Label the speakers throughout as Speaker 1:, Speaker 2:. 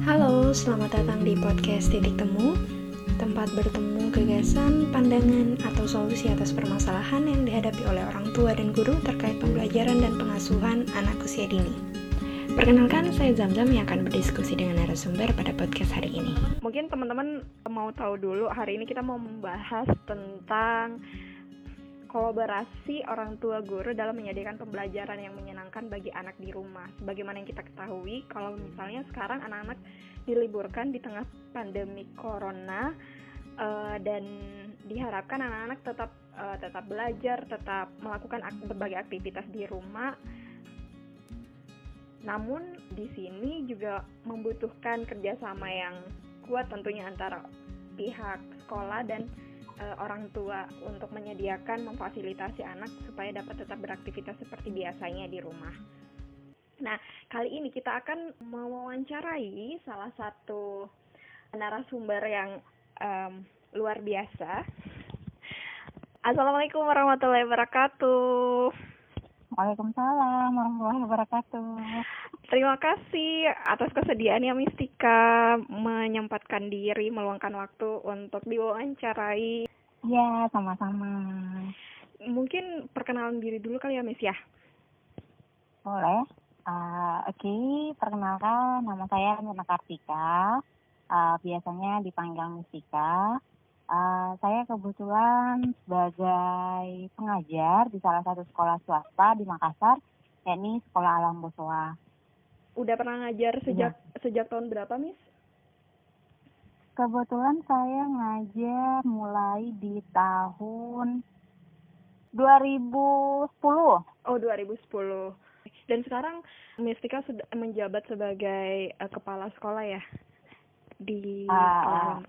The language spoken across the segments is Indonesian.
Speaker 1: Halo, selamat datang di podcast Titik Temu, tempat bertemu gagasan, pandangan, atau solusi atas permasalahan yang dihadapi oleh orang tua dan guru terkait pembelajaran dan pengasuhan anak usia dini. Perkenalkan, saya Zamzam yang akan berdiskusi dengan narasumber pada podcast hari ini.
Speaker 2: Mungkin teman-teman mau tahu dulu, hari ini kita mau membahas tentang kolaborasi orang tua guru dalam menyediakan pembelajaran yang menyenangkan bagi anak di rumah. Sebagaimana yang kita ketahui, kalau misalnya sekarang anak-anak diliburkan di tengah pandemi corona uh, dan diharapkan anak-anak tetap uh, tetap belajar, tetap melakukan ak berbagai aktivitas di rumah. Namun di sini juga membutuhkan kerjasama yang kuat tentunya antara pihak sekolah dan uh, orang tua untuk menyediakan memfasilitasi anak supaya dapat tetap beraktivitas seperti biasanya di rumah. Nah, kali ini kita akan mewawancarai salah satu narasumber yang um, luar biasa. Assalamualaikum warahmatullahi wabarakatuh.
Speaker 3: Waalaikumsalam warahmatullahi wabarakatuh.
Speaker 2: Terima kasih atas kesediaannya Mistika menyempatkan diri meluangkan waktu untuk diwawancarai.
Speaker 3: Ya, sama-sama.
Speaker 2: Mungkin perkenalan diri dulu kali ya, Miss ya.
Speaker 3: Boleh. Uh, Oke, okay. perkenalkan nama saya Mirna Kartika. Uh, biasanya dipanggil Mistika. Uh, saya kebetulan sebagai pengajar di salah satu sekolah swasta di Makassar, yakni Sekolah Alam Bosowa.
Speaker 2: Udah pernah ngajar sejak ya. sejak tahun berapa, Miss?
Speaker 3: Kebetulan saya ngajar mulai di tahun 2010.
Speaker 2: Oh, 2010. Dan sekarang Mistika sudah menjabat sebagai uh, kepala sekolah ya di uh,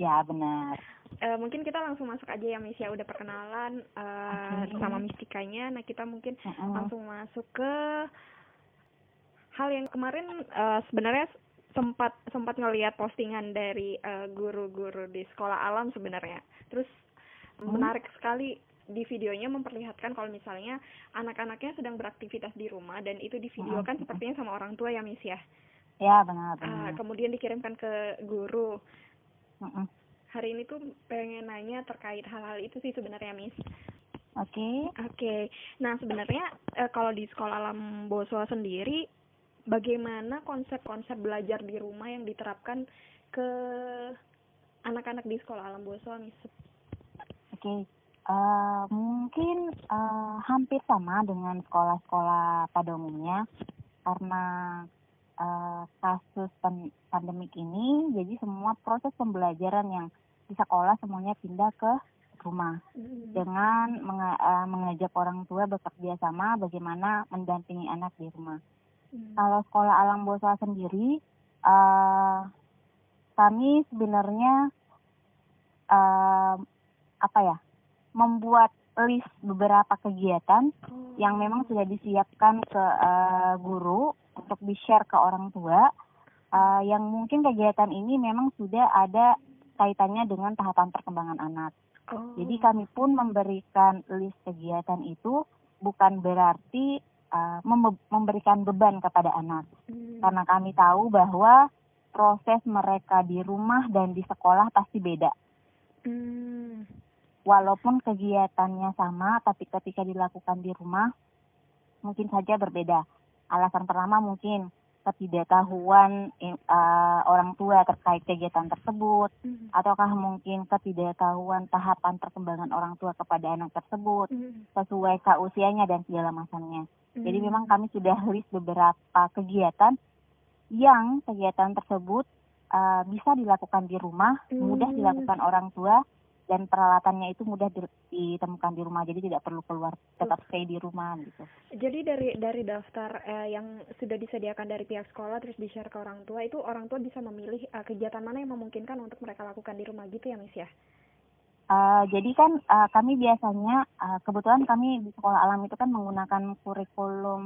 Speaker 3: Ya, benar.
Speaker 2: Uh, mungkin kita langsung masuk aja ya Miss ya udah perkenalan uh, okay. sama Mistikanya. Nah, kita mungkin uh -uh. langsung masuk ke hal yang kemarin uh, sebenarnya sempat sempat ngelihat postingan dari guru-guru uh, di sekolah alam sebenarnya. Terus hmm. menarik sekali di videonya memperlihatkan kalau misalnya anak-anaknya sedang beraktivitas di rumah dan itu divideokan hmm. sepertinya sama orang tua ya Miss ya.
Speaker 3: Ya benar benar.
Speaker 2: Uh, kemudian dikirimkan ke guru. Mm Hari ini tuh pengen nanya terkait hal-hal itu sih sebenarnya, Miss.
Speaker 3: Oke. Okay.
Speaker 2: Oke. Okay. Nah, sebenarnya eh, kalau di sekolah alam Boswa sendiri bagaimana konsep-konsep belajar di rumah yang diterapkan ke anak-anak di sekolah alam Miss?
Speaker 3: Oke. Okay. Uh, eh, mungkin uh, hampir sama dengan sekolah-sekolah pada umumnya karena uh, kasus pandemik ini jadi semua proses pembelajaran yang di sekolah semuanya pindah ke rumah hmm. dengan menge uh, mengajak orang tua bekerja sama bagaimana mendampingi anak di rumah. Hmm. Kalau sekolah alam bosa sendiri, uh, kami sebenarnya uh, apa ya membuat list beberapa kegiatan hmm. yang memang sudah disiapkan ke uh, guru untuk di share ke orang tua uh, yang mungkin kegiatan ini memang sudah ada kaitannya dengan tahapan perkembangan anak. Oh. Jadi kami pun memberikan list kegiatan itu bukan berarti uh, memberikan beban kepada anak, hmm. karena kami tahu bahwa proses mereka di rumah dan di sekolah pasti beda. Hmm. Walaupun kegiatannya sama, tapi ketika dilakukan di rumah mungkin saja berbeda. Alasan pertama mungkin ketidaktahuan uh, orang tua terkait kegiatan tersebut, mm-hmm. ataukah mungkin ketidaktahuan tahapan perkembangan orang tua kepada anak tersebut mm-hmm. sesuai ke usianya dan segala macamnya. Mm-hmm. Jadi memang kami sudah list beberapa kegiatan yang kegiatan tersebut uh, bisa dilakukan di rumah, mm-hmm. mudah dilakukan orang tua dan peralatannya itu mudah ditemukan di rumah jadi tidak perlu keluar tetap stay di rumah gitu
Speaker 2: jadi dari dari daftar eh, yang sudah disediakan dari pihak sekolah terus di share ke orang tua itu orang tua bisa memilih uh, kegiatan mana yang memungkinkan untuk mereka lakukan di rumah gitu ya Miss ya
Speaker 3: Uh, jadi kan uh, kami biasanya uh, kebetulan kami di sekolah alam itu kan menggunakan kurikulum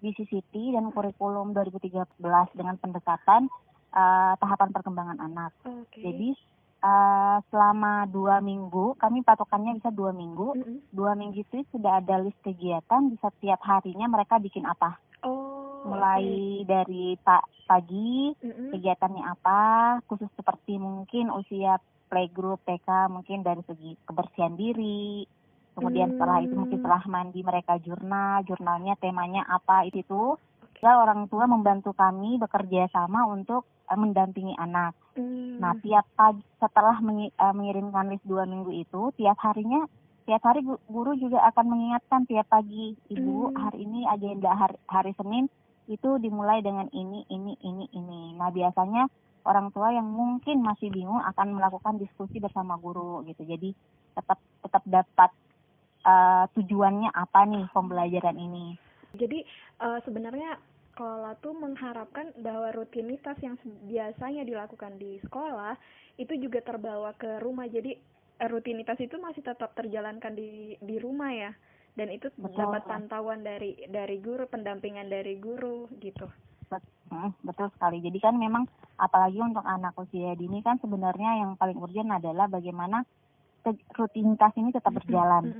Speaker 3: BCCT dan kurikulum 2013 dengan pendekatan uh, tahapan perkembangan anak. Okay. Jadi uh, selama dua minggu, kami patokannya bisa dua minggu. Mm -hmm. Dua minggu itu sudah ada list kegiatan di setiap harinya mereka bikin apa.
Speaker 2: Oh,
Speaker 3: mulai
Speaker 2: oke.
Speaker 3: dari pa- pagi
Speaker 2: Mm-mm.
Speaker 3: kegiatannya apa khusus seperti mungkin usia playgroup TK mungkin dari segi kebersihan diri kemudian setelah itu mungkin
Speaker 2: Hmm.
Speaker 3: setelah mandi mereka jurnal jurnalnya temanya apa itu tuh orang tua membantu kami bekerja sama untuk eh, mendampingi anak
Speaker 2: Hmm.
Speaker 3: nah tiap pagi setelah mengi- eh, mengirimkan list dua minggu itu tiap harinya tiap hari gu- guru juga akan mengingatkan tiap pagi ibu
Speaker 2: Hmm.
Speaker 3: hari ini agenda hari, hari Senin itu dimulai dengan ini ini ini ini nah biasanya orang tua yang mungkin masih bingung akan melakukan diskusi bersama guru gitu jadi tetap tetap dapat eh, tujuannya apa nih pembelajaran ini
Speaker 2: Jadi eh, sebenarnya sekolah tuh mengharapkan bahwa rutinitas yang biasanya dilakukan di sekolah itu juga terbawa ke rumah. Jadi eh, rutinitas itu masih tetap terjalankan di di rumah ya. Dan itu
Speaker 3: Betul.
Speaker 2: dapat pantauan dari dari guru, pendampingan dari guru gitu.
Speaker 3: Hmm, betul sekali. Jadi kan memang apalagi untuk anak usia dini kan sebenarnya yang paling urgent adalah bagaimana rutinitas ini tetap berjalan.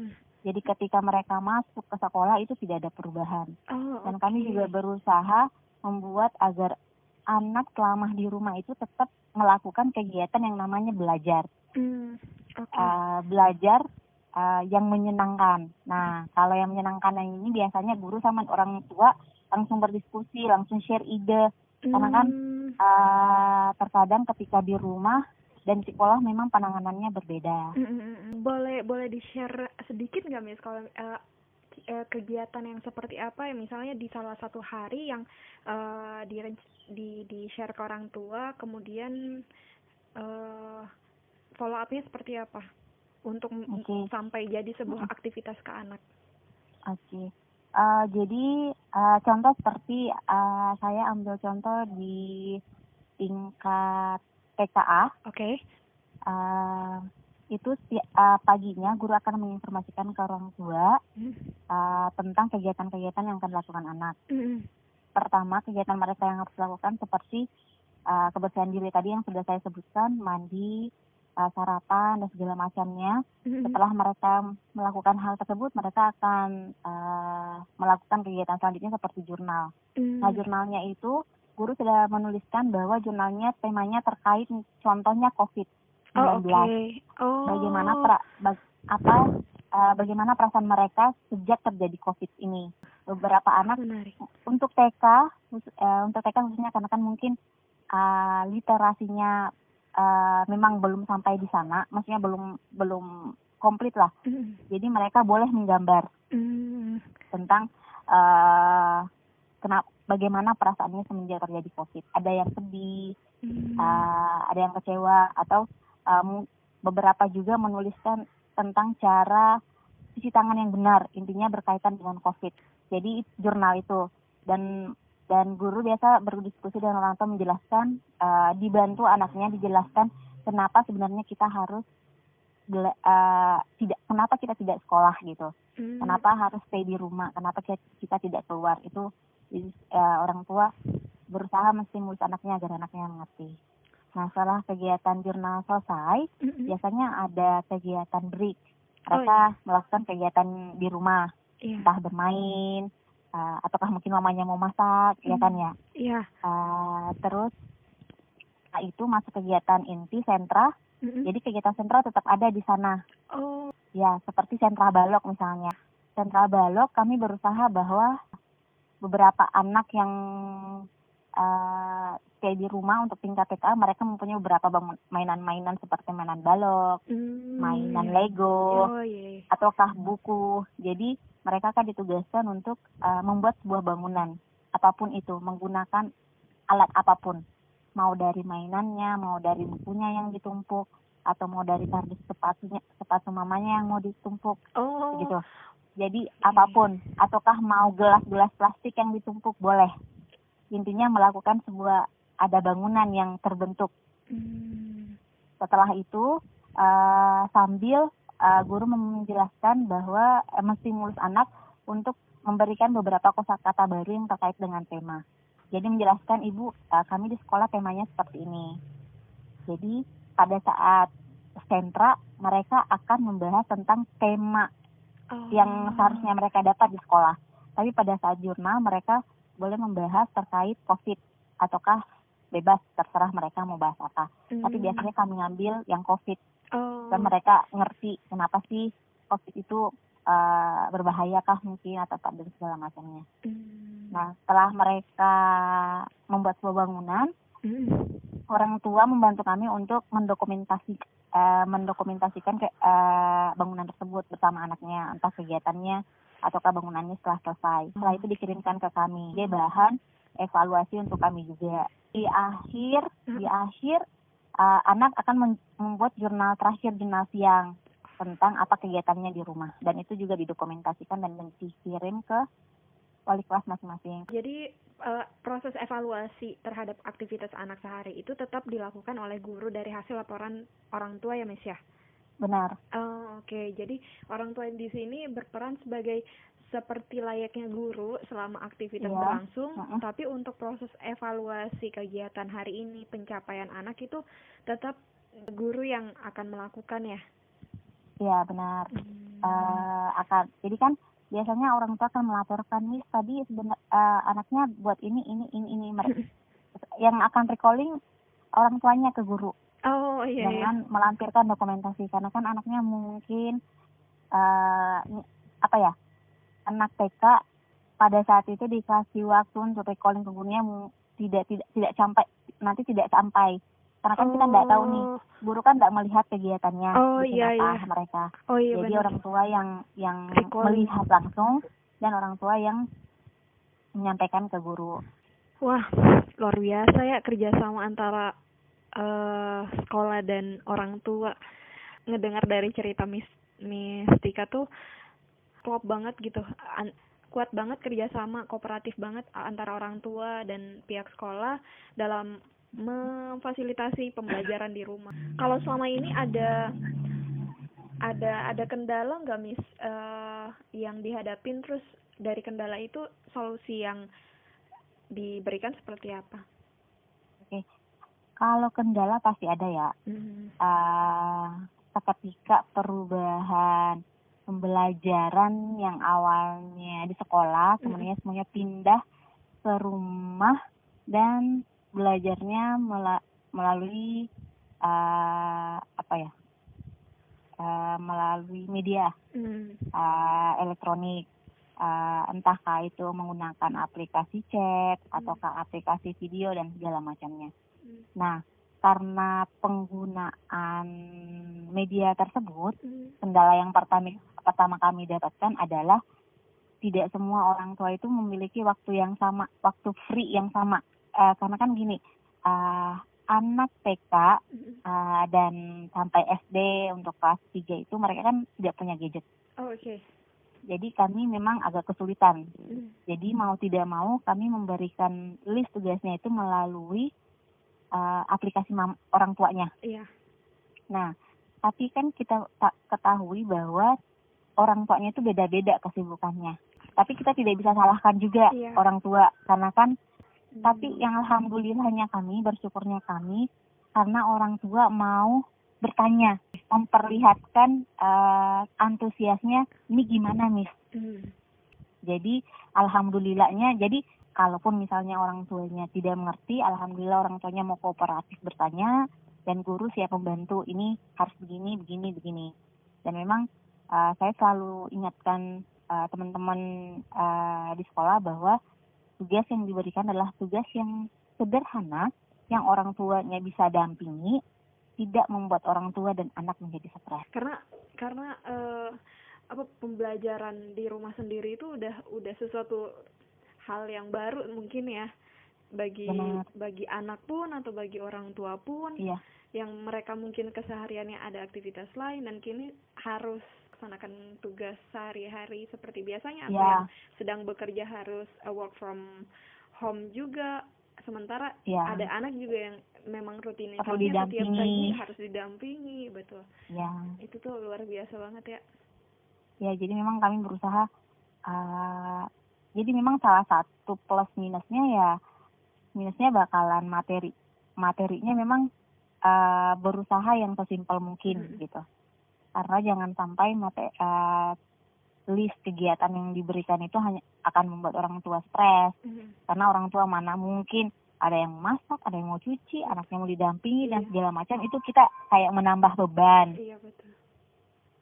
Speaker 3: Jadi ketika mereka masuk ke sekolah itu tidak ada perubahan.
Speaker 2: Oh,
Speaker 3: Dan kami juga berusaha membuat agar anak selama di rumah itu tetap melakukan kegiatan yang namanya belajar.
Speaker 2: Hmm, oke.
Speaker 3: Eh, belajar eh, yang menyenangkan. Nah, kalau yang menyenangkan yang ini biasanya guru sama orang tua langsung berdiskusi, langsung share ide. karena kan, Eh, terkadang ketika di rumah dan sekolah memang penanganannya berbeda.
Speaker 2: mm, mm, mm. boleh boleh di share sedikit nggak mis kalau eh, kegiatan yang seperti apa ya misalnya di salah satu hari yang eh, di di di share ke orang tua kemudian eh follow upnya seperti apa untuk
Speaker 3: Oke.
Speaker 2: sampai jadi sebuah aktivitas ke anak.
Speaker 3: Oke. Eh, jadi eh, contoh seperti eh, saya ambil contoh di tingkat TKA
Speaker 2: Oke.
Speaker 3: eh, itu eh, paginya guru akan menginformasikan ke orang tua
Speaker 2: Mm,
Speaker 3: eh, tentang kegiatan-kegiatan yang akan dilakukan anak.
Speaker 2: mm.
Speaker 3: Pertama kegiatan mereka yang harus dilakukan seperti eh, kebersihan diri tadi yang sudah saya sebutkan, mandi, eh, sarapan dan segala macamnya.
Speaker 2: Mm.
Speaker 3: Setelah mereka melakukan hal tersebut, mereka akan eh, melakukan kegiatan selanjutnya seperti jurnal.
Speaker 2: Mm.
Speaker 3: Nah, jurnalnya itu guru sudah menuliskan bahwa jurnalnya temanya terkait contohnya COVID-19.
Speaker 2: Oh, oke. Oh.
Speaker 3: Bagaimana pra- bag- apa eh, bagaimana perasaan mereka sejak terjadi COVID ini. Beberapa anak
Speaker 2: menarik.
Speaker 3: untuk TK khusus- eh, untuk TK khususnya karena kan mungkin eh, literasinya eh, memang belum sampai di sana, maksudnya belum belum komplit lah.
Speaker 2: Mm.
Speaker 3: Jadi mereka boleh menggambar
Speaker 2: Mm,
Speaker 3: tentang eh kenapa bagaimana perasaannya semenjak terjadi COVID. Ada yang sedih,
Speaker 2: mm.
Speaker 3: eh, ada yang kecewa atau em, beberapa juga menuliskan tentang cara cuci tangan yang benar, intinya berkaitan dengan COVID. Jadi jurnal itu dan dan guru biasa berdiskusi dengan orang tua menjelaskan eh, dibantu anaknya dijelaskan kenapa sebenarnya kita harus eh, tidak kenapa kita tidak sekolah gitu
Speaker 2: Mm.
Speaker 3: kenapa harus stay di rumah kenapa kita, kita tidak keluar itu jadi, eh, orang tua berusaha menstimulus anaknya agar anaknya mengerti nah setelah kegiatan jurnal selesai
Speaker 2: Mm, mm.
Speaker 3: biasanya ada kegiatan break
Speaker 2: Oh,
Speaker 3: mereka melakukan kegiatan di rumah
Speaker 2: Iya.
Speaker 3: entah bermain eh, ataukah mungkin mamanya mau masak ya
Speaker 2: Hmm.
Speaker 3: kan ya
Speaker 2: Iya.
Speaker 3: Eh, terus setelah itu masuk kegiatan inti sentra
Speaker 2: Mm, mm.
Speaker 3: jadi kegiatan sentra tetap ada di sana
Speaker 2: Oh.
Speaker 3: Ya, seperti sentra balok misalnya. Sentra balok kami berusaha bahwa beberapa anak yang eh, stay di rumah untuk tingkat TK, mereka mempunyai beberapa mainan-mainan seperti mainan balok,
Speaker 2: Mm,
Speaker 3: mainan. Lego,
Speaker 2: Oh iya. iya.
Speaker 3: ataukah buku. Jadi mereka akan ditugaskan untuk eh, membuat sebuah bangunan, apa pun itu, menggunakan alat apa pun. Mau dari mainannya, mau dari bukunya yang ditumpuk, atau mau dari kardus sepatunya, sepatu mamanya yang mau ditumpuk
Speaker 2: Oh.
Speaker 3: gitu. Jadi apa pun, ataukah mau gelas-gelas plastik yang ditumpuk boleh. Intinya melakukan sebuah ada bangunan yang terbentuk.
Speaker 2: Mm.
Speaker 3: Setelah itu eh, sambil eh, guru menjelaskan bahwa eh, menstimulus anak untuk memberikan beberapa kosakata baru yang terkait dengan tema. Jadi menjelaskan ibu eh, kami di sekolah temanya seperti ini. Jadi pada saat sentra mereka akan membahas tentang tema
Speaker 2: Oh.
Speaker 3: yang seharusnya mereka dapat di sekolah. Tapi pada saat jurnal mereka boleh membahas terkait COVID ataukah bebas terserah mereka mau bahas apa. Hmm. Tapi biasanya kami ngambil yang COVID oh. dan mereka ngerti kenapa sih COVID itu uh, berbahaya kah mungkin atau tak dan segala macamnya. Hmm. Nah setelah mereka membuat sebuah bangunan, hmm. orang tua membantu kami untuk mendokumentasi uh, mendokumentasikan ke uh, bangunan tersebut bersama anaknya entah kegiatannya ataukah bangunannya setelah selesai. Setelah itu dikirimkan ke kami. Dia bahan evaluasi untuk kami juga. Di akhir di akhir uh, anak akan membuat jurnal terakhir jurnal siang tentang apa kegiatannya di rumah dan itu juga didokumentasikan dan dikirim ke wali kelas masing-masing.
Speaker 2: Jadi uh, proses evaluasi terhadap aktivitas anak sehari itu tetap dilakukan oleh guru dari hasil laporan orang tua ya, Miss ya?
Speaker 3: Benar.
Speaker 2: Oh, oke. Okay. Jadi orang tua di sini berperan sebagai seperti layaknya guru selama aktivitas yeah. berlangsung, uh -uh. tapi untuk proses evaluasi kegiatan hari ini, pencapaian anak itu tetap guru yang akan melakukan ya.
Speaker 3: Iya benar. Hmm. Uh, akan. Jadi kan biasanya orang tua akan melaporkan nih tadi sebenar uh, anaknya buat ini ini ini ini mereka yang akan recalling orang tuanya ke guru.
Speaker 2: Oh iya.
Speaker 3: Dengan iya. melampirkan dokumentasi karena kan anaknya mungkin uh, apa ya anak TK pada saat itu dikasih waktu untuk recalling ke gurunya tidak tidak tidak sampai nanti tidak sampai karena kan oh. kita nggak tahu nih oh. guru kan nggak melihat kegiatannya
Speaker 2: oh, iya, iya.
Speaker 3: mereka
Speaker 2: oh, iya,
Speaker 3: jadi benar. orang tua yang yang recalling. melihat langsung dan orang tua yang menyampaikan ke guru
Speaker 2: wah luar biasa ya kerjasama antara uh, sekolah dan orang tua ngedengar dari cerita Miss Mistika tuh klop banget gitu An kuat banget kerjasama kooperatif banget antara orang tua dan pihak sekolah dalam memfasilitasi pembelajaran di rumah. Kalau selama ini ada ada ada kendala nggak mis uh, yang dihadapin terus dari kendala itu solusi yang diberikan seperti apa?
Speaker 3: Oke, kalau kendala pasti ada ya. Mm-hmm. Uh, ketika perubahan pembelajaran yang awalnya di sekolah kemudian semuanya pindah ke rumah dan belajarnya melalui uh, apa ya uh, melalui media mm. uh, elektronik uh, entahkah itu menggunakan aplikasi chat mm. ataukah aplikasi video dan segala macamnya mm. nah karena penggunaan media tersebut mm. kendala yang pertama pertama kami dapatkan adalah tidak semua orang tua itu memiliki waktu yang sama, waktu free yang sama. Uh, karena kan gini, uh, anak TK uh, eh, dan sampai SD untuk kelas 3 itu mereka kan tidak punya gadget.
Speaker 2: Oh, oke. Okay.
Speaker 3: Jadi kami memang agak kesulitan. Mm. Jadi mau tidak mau kami memberikan list tugasnya itu melalui uh, aplikasi orang tuanya.
Speaker 2: Iya.
Speaker 3: Nah, tapi kan kita tak ketahui bahwa orang tuanya itu beda-beda kesibukannya. Tapi kita tidak bisa salahkan juga iya. orang tua karena kan hmm. tapi yang alhamdulillahnya kami bersyukurnya kami karena orang tua mau bertanya, memperlihatkan uh, antusiasnya ini gimana, Miss. Hmm. Jadi alhamdulillahnya jadi kalaupun misalnya orang tuanya tidak mengerti, alhamdulillah orang tuanya mau kooperatif bertanya dan guru siap membantu ini harus begini, begini, begini. Dan memang uh, saya selalu ingatkan uh, teman-teman uh, di sekolah bahwa tugas yang diberikan adalah tugas yang sederhana yang orang tuanya bisa dampingi tidak membuat orang tua dan anak menjadi stres
Speaker 2: karena karena uh, apa pembelajaran di rumah sendiri itu udah udah sesuatu hal yang baru mungkin ya bagi Benar. bagi anak pun atau bagi orang tua pun
Speaker 3: iya.
Speaker 2: yang mereka mungkin kesehariannya ada aktivitas lain dan kini harus melaksanakan tugas sehari-hari seperti biasanya atau yeah. yang sedang bekerja harus uh, work from home juga sementara yeah. ada anak juga yang memang rutinitasnya setiap pagi harus didampingi betul
Speaker 3: ya
Speaker 2: itu tuh luar biasa banget ya
Speaker 3: ya jadi memang kami berusaha uh, jadi memang salah satu plus minusnya ya minusnya bakalan materi materinya memang uh, berusaha yang sesimpel mungkin hmm. gitu karena jangan sampai mate, uh, list kegiatan yang diberikan itu hanya akan membuat orang tua stres
Speaker 2: Mhm.
Speaker 3: karena orang tua mana mungkin ada yang masak, ada yang mau cuci, anaknya mau didampingi dan
Speaker 2: Iya.
Speaker 3: segala macam itu kita kayak menambah beban.
Speaker 2: Iya betul.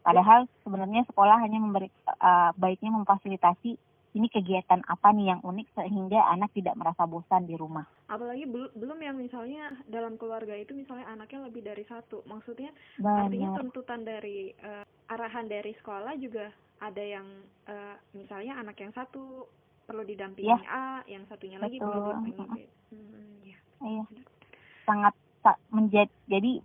Speaker 3: Padahal sebenarnya sekolah hanya memberi uh, baiknya memfasilitasi ini kegiatan apa nih yang unik sehingga anak tidak merasa bosan di rumah.
Speaker 2: Apalagi belum belum yang misalnya dalam keluarga itu misalnya anaknya lebih dari satu. Maksudnya artinya
Speaker 3: Benar.
Speaker 2: tuntutan dari eh, arahan dari sekolah juga ada yang eh, misalnya anak yang satu perlu didampingi
Speaker 3: Iya.
Speaker 2: A, yang satunya lagi perlu
Speaker 3: Betul.
Speaker 2: didampingi B. Hmm, ya.
Speaker 3: Iya. Sangat sa- menjadi jadi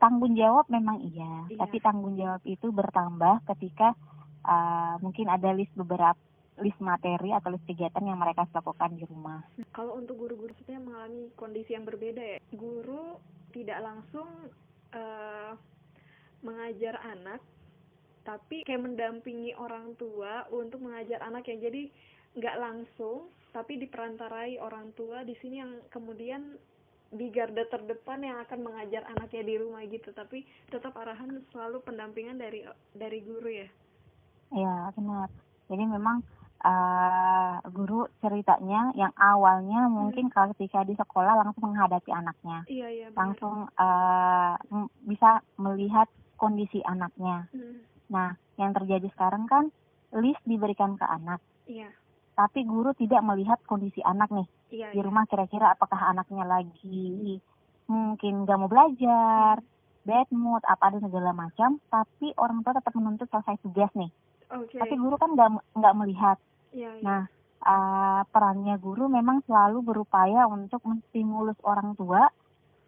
Speaker 3: tanggung jawab memang iya,
Speaker 2: Iya.
Speaker 3: tapi tanggung jawab itu bertambah ketika uh, mungkin ada list beberapa list materi atau list kegiatan yang mereka lakukan di rumah.
Speaker 2: Kalau untuk guru-guru sepertinya mengalami kondisi yang berbeda ya. Guru tidak langsung eh, mengajar anak, tapi kayak mendampingi orang tua untuk mengajar anak ya. Jadi nggak langsung, tapi diperantarai orang tua di sini yang kemudian di garda terdepan yang akan mengajar anaknya di rumah gitu. Tapi tetap arahan selalu pendampingan dari dari guru ya.
Speaker 3: Iya, benar. Jadi memang uh, guru ceritanya yang awalnya mungkin ketika di sekolah langsung menghadapi anaknya,
Speaker 2: Iya iya. benar.
Speaker 3: langsung uh, bisa melihat kondisi anaknya.
Speaker 2: Hmm,
Speaker 3: Nah, yang terjadi sekarang kan list diberikan ke anak,
Speaker 2: Iya
Speaker 3: tapi guru tidak melihat kondisi anak nih
Speaker 2: iya.
Speaker 3: di
Speaker 2: iya.
Speaker 3: rumah kira-kira apakah anaknya lagi mungkin gak mau belajar, bad mood, apa dan segala macam, tapi orang tua tetap menuntut selesai tugas nih.
Speaker 2: Oke.
Speaker 3: Tapi guru kan nggak nggak melihat.
Speaker 2: Iya iya.
Speaker 3: Nah, uh, perannya guru memang selalu berupaya untuk menstimulus orang tua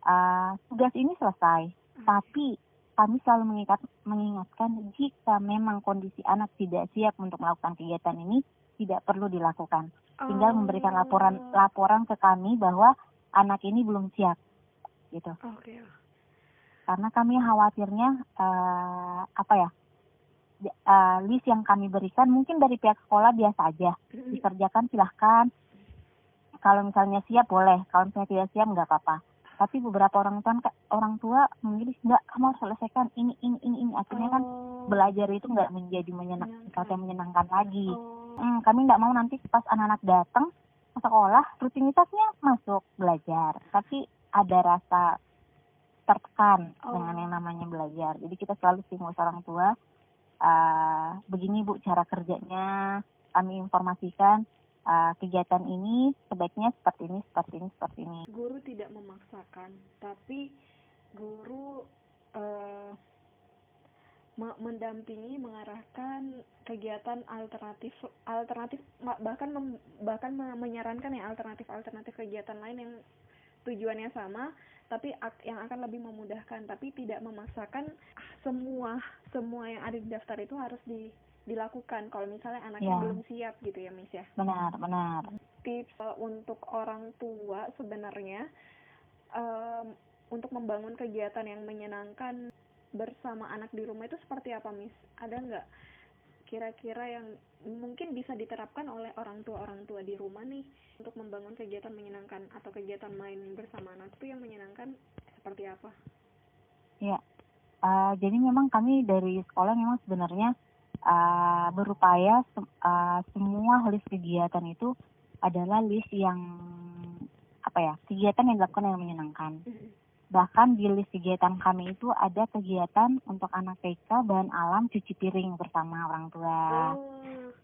Speaker 3: uh, tugas ini selesai. Tapi kami selalu mengingat, mengingatkan jika memang kondisi anak tidak siap untuk melakukan kegiatan ini tidak perlu dilakukan. Tinggal memberikan laporan
Speaker 2: Oh.
Speaker 3: laporan ke kami bahwa anak ini belum siap, gitu.
Speaker 2: Oke.
Speaker 3: Karena kami khawatirnya uh, apa ya? Uh, list yang kami berikan mungkin dari pihak sekolah biasa aja. Dikerjakan silahkan. Kalau misalnya siap boleh. Kalau misalnya tidak siap nggak apa-apa. Tapi beberapa orang tua orang tua memilih nggak kamu harus selesaikan ini ini ini ini. Akhirnya kan
Speaker 2: Oh.
Speaker 3: belajar itu nggak menjadi menyenang
Speaker 2: Menyenangkan.
Speaker 3: sesuatu yang menyenangkan lagi. Hmm, kami nggak mau nanti pas anak-anak datang ke sekolah rutinitasnya masuk belajar. Tapi ada rasa tertekan
Speaker 2: Oh.
Speaker 3: dengan yang namanya belajar. Jadi kita selalu stimulus orang tua ah, begini bu cara kerjanya. Kami informasikan ah, kegiatan ini sebaiknya seperti ini seperti ini seperti ini.
Speaker 2: Guru tidak memaksakan, tapi guru me- mendampingi, mengarahkan kegiatan alternatif, alternatif bahkan mem- bahkan me- menyarankan ya alternatif-alternatif kegiatan lain yang tujuannya sama, tapi yang akan lebih memudahkan, tapi tidak memaksakan semua semua yang ada di daftar itu harus di dilakukan kalau misalnya anaknya
Speaker 3: Ya.
Speaker 2: belum siap gitu ya Miss ya.
Speaker 3: benar benar
Speaker 2: tips uh, untuk orang tua sebenarnya um, untuk membangun kegiatan yang menyenangkan bersama anak di rumah itu seperti apa, Miss? Ada nggak kira-kira yang mungkin bisa diterapkan oleh orang tua orang tua di rumah nih untuk membangun kegiatan menyenangkan atau kegiatan main bersama anak itu yang menyenangkan seperti apa?
Speaker 3: Ya, uh, jadi memang kami dari sekolah memang sebenarnya uh, berupaya se- uh, semua list kegiatan itu adalah list yang apa ya kegiatan yang dilakukan yang menyenangkan. Bahkan di list kegiatan kami itu ada kegiatan untuk anak TK bahan alam cuci piring bersama orang tua,
Speaker 2: Oh,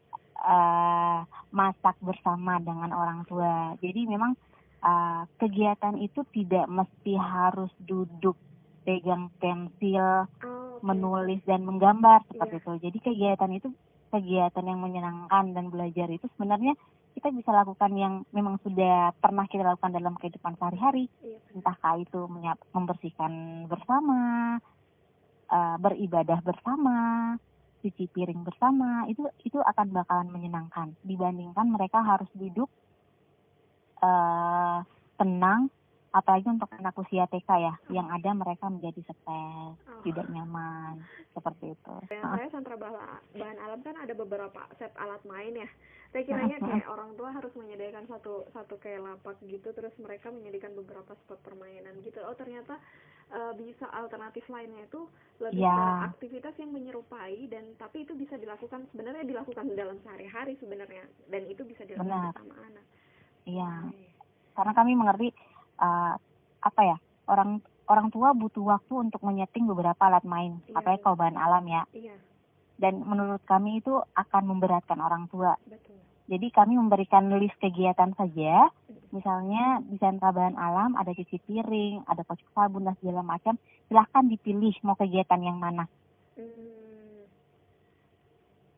Speaker 3: uh, masak bersama dengan orang tua. Jadi memang uh, kegiatan itu tidak mesti harus duduk pegang pensil
Speaker 2: oh, oke.
Speaker 3: menulis dan menggambar seperti
Speaker 2: Iya.
Speaker 3: itu. Jadi kegiatan itu kegiatan yang menyenangkan dan belajar itu sebenarnya kita bisa lakukan yang memang sudah pernah kita lakukan dalam kehidupan sehari-hari.
Speaker 2: Iya.
Speaker 3: Entahkah itu menyiap- membersihkan bersama, eh, beribadah bersama, cuci piring bersama, itu itu akan bakalan menyenangkan dibandingkan mereka harus duduk eh, tenang apalagi untuk anak usia TK ya yang ada mereka menjadi stres
Speaker 2: Oh.
Speaker 3: tidak nyaman seperti itu
Speaker 2: yang saya sentra bahan, bahan alam kan ada beberapa set alat main ya saya kiranya kayak orang tua harus menyediakan satu satu kayak lapak gitu terus mereka menyediakan beberapa spot permainan gitu oh ternyata eh, bisa alternatif lainnya itu lebih
Speaker 3: Ya.
Speaker 2: ke aktivitas yang menyerupai dan tapi itu bisa dilakukan sebenarnya dilakukan dalam sehari-hari sebenarnya dan itu bisa dilakukan
Speaker 3: Benar.
Speaker 2: sama anak
Speaker 3: iya karena kami mengerti uh, apa ya orang orang tua butuh waktu untuk menyeting beberapa alat main
Speaker 2: Iya,
Speaker 3: apalagi
Speaker 2: iya.
Speaker 3: kalau bahan alam ya.
Speaker 2: Iya.
Speaker 3: Dan menurut kami itu akan memberatkan orang tua.
Speaker 2: Betul.
Speaker 3: Jadi kami memberikan list kegiatan saja. Misalnya di sentra bahan alam ada cuci piring ada kocok sabun dan segala macam. Silahkan dipilih mau kegiatan yang mana.
Speaker 2: Hmm,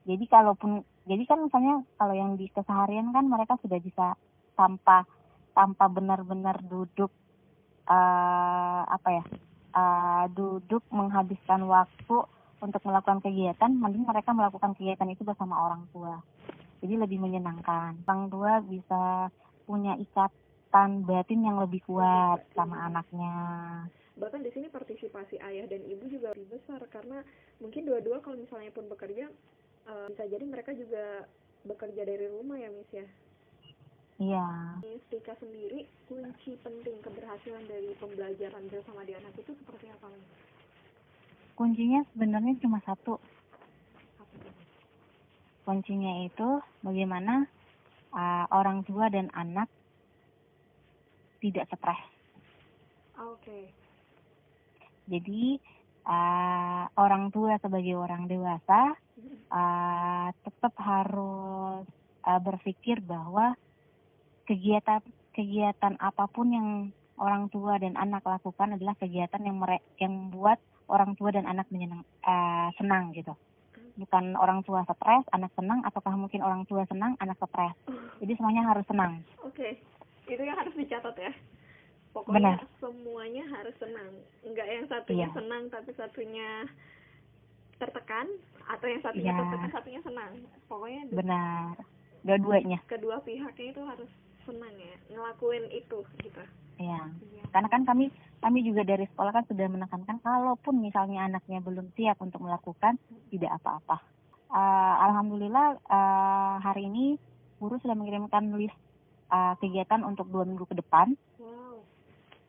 Speaker 3: jadi kalaupun jadi kan misalnya kalau yang di keseharian kan mereka sudah bisa tanpa tanpa benar-benar duduk eh apa ya eh, duduk menghabiskan waktu untuk melakukan kegiatan mending mereka melakukan kegiatan itu bersama orang tua. Jadi lebih menyenangkan. Orang tua bisa punya ikatan batin yang lebih kuat sama anaknya.
Speaker 2: Bahkan di sini partisipasi ayah dan ibu juga lebih besar karena mungkin dua-dua kalau misalnya pun bekerja eh, bisa jadi mereka juga bekerja dari rumah ya Miss ya.
Speaker 3: Iya.
Speaker 2: Miss Tika sendiri kunci penting keberhasilan dari pembelajaran bersama di anak itu seperti apa
Speaker 3: kuncinya sebenarnya cuma satu. Kuncinya itu bagaimana uh, orang tua dan anak tidak stres.
Speaker 2: Ah, Oke.
Speaker 3: Jadi uh, orang tua sebagai orang dewasa uh, tetap harus uh, berpikir bahwa kegiatan kegiatan apa pun yang orang tua dan anak lakukan adalah kegiatan yang mere- yang buat orang tua dan anak menyenang uh, senang gitu. Bukan orang tua stres, anak senang, ataukah mungkin orang tua senang, anak stres. Jadi semuanya harus senang.
Speaker 2: Oke. Itu yang harus dicatat ya. Pokoknya
Speaker 3: Benar.
Speaker 2: semuanya harus senang. Enggak yang satunya
Speaker 3: Iya.
Speaker 2: senang tapi satunya tertekan atau yang satunya
Speaker 3: Iya.
Speaker 2: tertekan satunya senang. Pokoknya
Speaker 3: Benar. Dua-duanya.
Speaker 2: kedua pihaknya itu harus senang ya ngelakuin itu gitu.
Speaker 3: Ya.
Speaker 2: Iya.
Speaker 3: Karena kan kami kami juga dari sekolah kan sudah menekankan kalaupun misalnya anaknya belum siap untuk melakukan tidak apa-apa. Eh, Alhamdulillah eh, hari ini guru sudah mengirimkan list eh, kegiatan untuk dua minggu ke depan.
Speaker 2: Wow.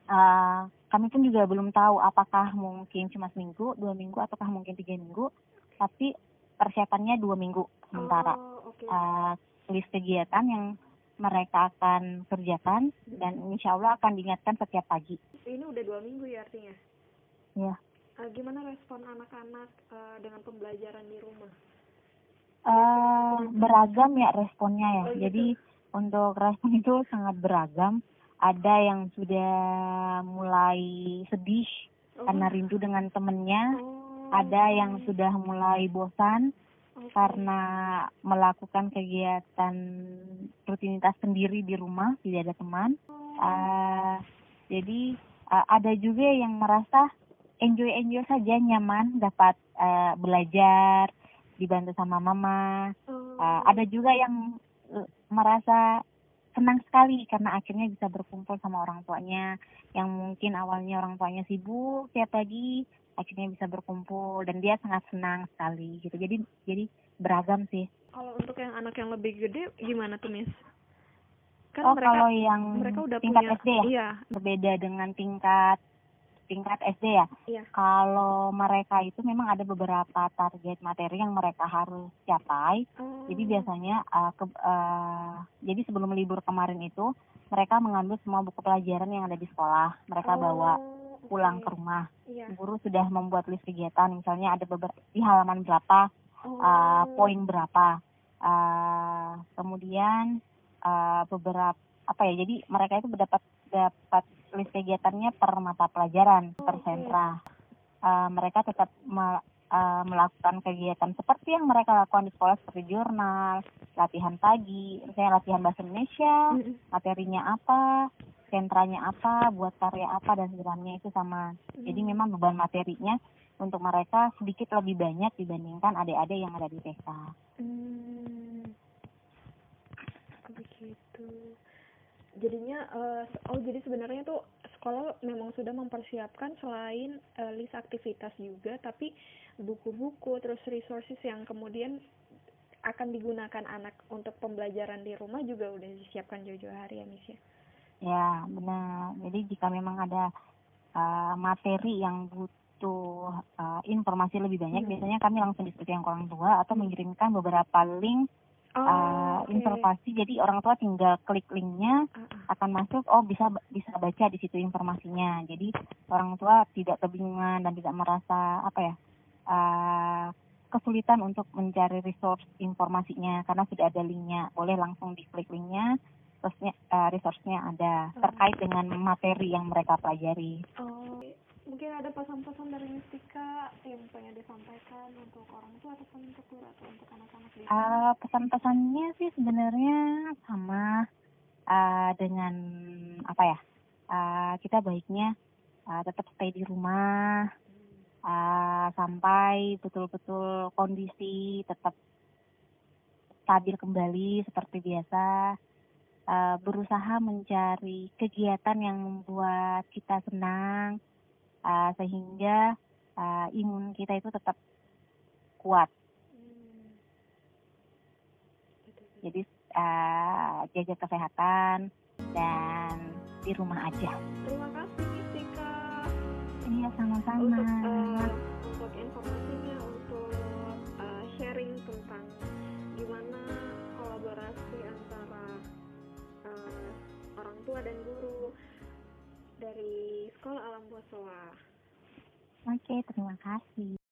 Speaker 3: Eh, kami pun juga belum tahu apakah mungkin cuma seminggu, dua minggu, ataukah mungkin tiga minggu. Tapi persiapannya dua minggu sementara.
Speaker 2: Oh, oke.
Speaker 3: Eh, list kegiatan yang mereka akan kerjakan dan insya Allah akan diingatkan setiap pagi.
Speaker 2: Ini udah dua minggu ya artinya.
Speaker 3: Ya.
Speaker 2: Eh, gimana respon anak-anak eh, dengan pembelajaran di rumah?
Speaker 3: Eh, beragam ya responnya ya.
Speaker 2: Oh, gitu.
Speaker 3: Jadi untuk respon itu sangat beragam. Ada yang sudah mulai sedih
Speaker 2: Oh,
Speaker 3: karena rindu dengan temennya.
Speaker 2: oh,
Speaker 3: Ada yang sudah mulai bosan. Karena melakukan kegiatan rutinitas sendiri di rumah, tidak ada teman. Eh, jadi eh, ada juga yang merasa enjoy-enjoy saja, nyaman, dapat eh, belajar, dibantu sama mama. Uh, ada juga yang uh, merasa senang sekali karena akhirnya bisa berkumpul sama orang tuanya yang mungkin awalnya orang tuanya sibuk tiap pagi akhirnya bisa berkumpul dan dia sangat senang sekali gitu jadi jadi beragam sih
Speaker 2: kalau untuk yang anak yang lebih gede gimana tuh Miss? Kan
Speaker 3: oh
Speaker 2: mereka
Speaker 3: kalau yang
Speaker 2: mereka udah
Speaker 3: tingkat
Speaker 2: punya
Speaker 3: SD ya
Speaker 2: Iya,
Speaker 3: berbeda dengan tingkat tingkat SD ya
Speaker 2: iya.
Speaker 3: kalau mereka itu memang ada beberapa target materi yang mereka harus capai
Speaker 2: Oh,
Speaker 3: Jadi biasanya uh, ke, uh, jadi sebelum libur kemarin itu mereka mengambil semua buku pelajaran yang ada di sekolah. Mereka
Speaker 2: oh,
Speaker 3: bawa. Pulang ke rumah.
Speaker 2: Iya.
Speaker 3: Guru sudah membuat list kegiatan, misalnya ada beberapa di halaman berapa,
Speaker 2: Oh,
Speaker 3: uh, poin berapa. Uh, kemudian uh, beberapa apa ya? Jadi mereka itu mendapat dapat list kegiatannya per mata pelajaran, per
Speaker 2: Oke.
Speaker 3: sentra. Uh, mereka tetap me- uh, melakukan kegiatan seperti yang mereka lakukan di sekolah seperti jurnal, latihan pagi, misalnya latihan bahasa Indonesia,
Speaker 2: Mm-mm.
Speaker 3: materinya apa, sentranya apa, buat karya apa dan sebenarnya itu sama. Jadi
Speaker 2: Hmm.
Speaker 3: memang beban materinya untuk mereka sedikit lebih banyak dibandingkan adik-adik yang ada di TK.
Speaker 2: Hmm. Begitu. Jadinya eh, oh jadi sebenarnya tuh sekolah memang sudah mempersiapkan selain uh, list aktivitas juga, tapi buku-buku terus resources yang kemudian akan digunakan anak untuk pembelajaran di rumah juga udah disiapkan jauh-jauh hari ya Miss ya.
Speaker 3: Ya benar. Jadi jika memang ada uh, materi yang butuh uh, informasi lebih banyak, hmm. biasanya kami langsung diskusi yang orang tua atau mengirimkan beberapa link oh, uh, okay. informasi jadi orang tua tinggal klik linknya uh-uh. akan masuk oh bisa bisa baca di situ informasinya jadi orang tua tidak kebingungan dan tidak merasa apa ya uh, kesulitan untuk mencari resource informasinya karena sudah ada linknya boleh langsung diklik linknya terusnya uh, resource-nya ada uh terkait dengan materi yang mereka pelajari.
Speaker 2: Oh mungkin ada pesan-pesan dari Mistika yang pengen disampaikan untuk orang tua atau untuk atau untuk anak-anak di
Speaker 3: uh, pesan-pesannya sih sebenarnya sama uh, dengan apa ya uh, kita baiknya uh, tetap stay di rumah uh, sampai betul-betul kondisi tetap stabil kembali seperti biasa uh, berusaha mencari kegiatan yang membuat kita senang uh, sehingga uh, imun kita itu tetap kuat. Jadi uh, jaga kesehatan dan di rumah aja.
Speaker 2: Terima kasih Tika.
Speaker 3: Iya sama-sama.
Speaker 2: Untuk, uh, untuk informasinya, untuk uh, sharing tentang gimana kolaborasi tua dan guru dari Sekolah Alam Bosowa.
Speaker 3: Oke, terima kasih.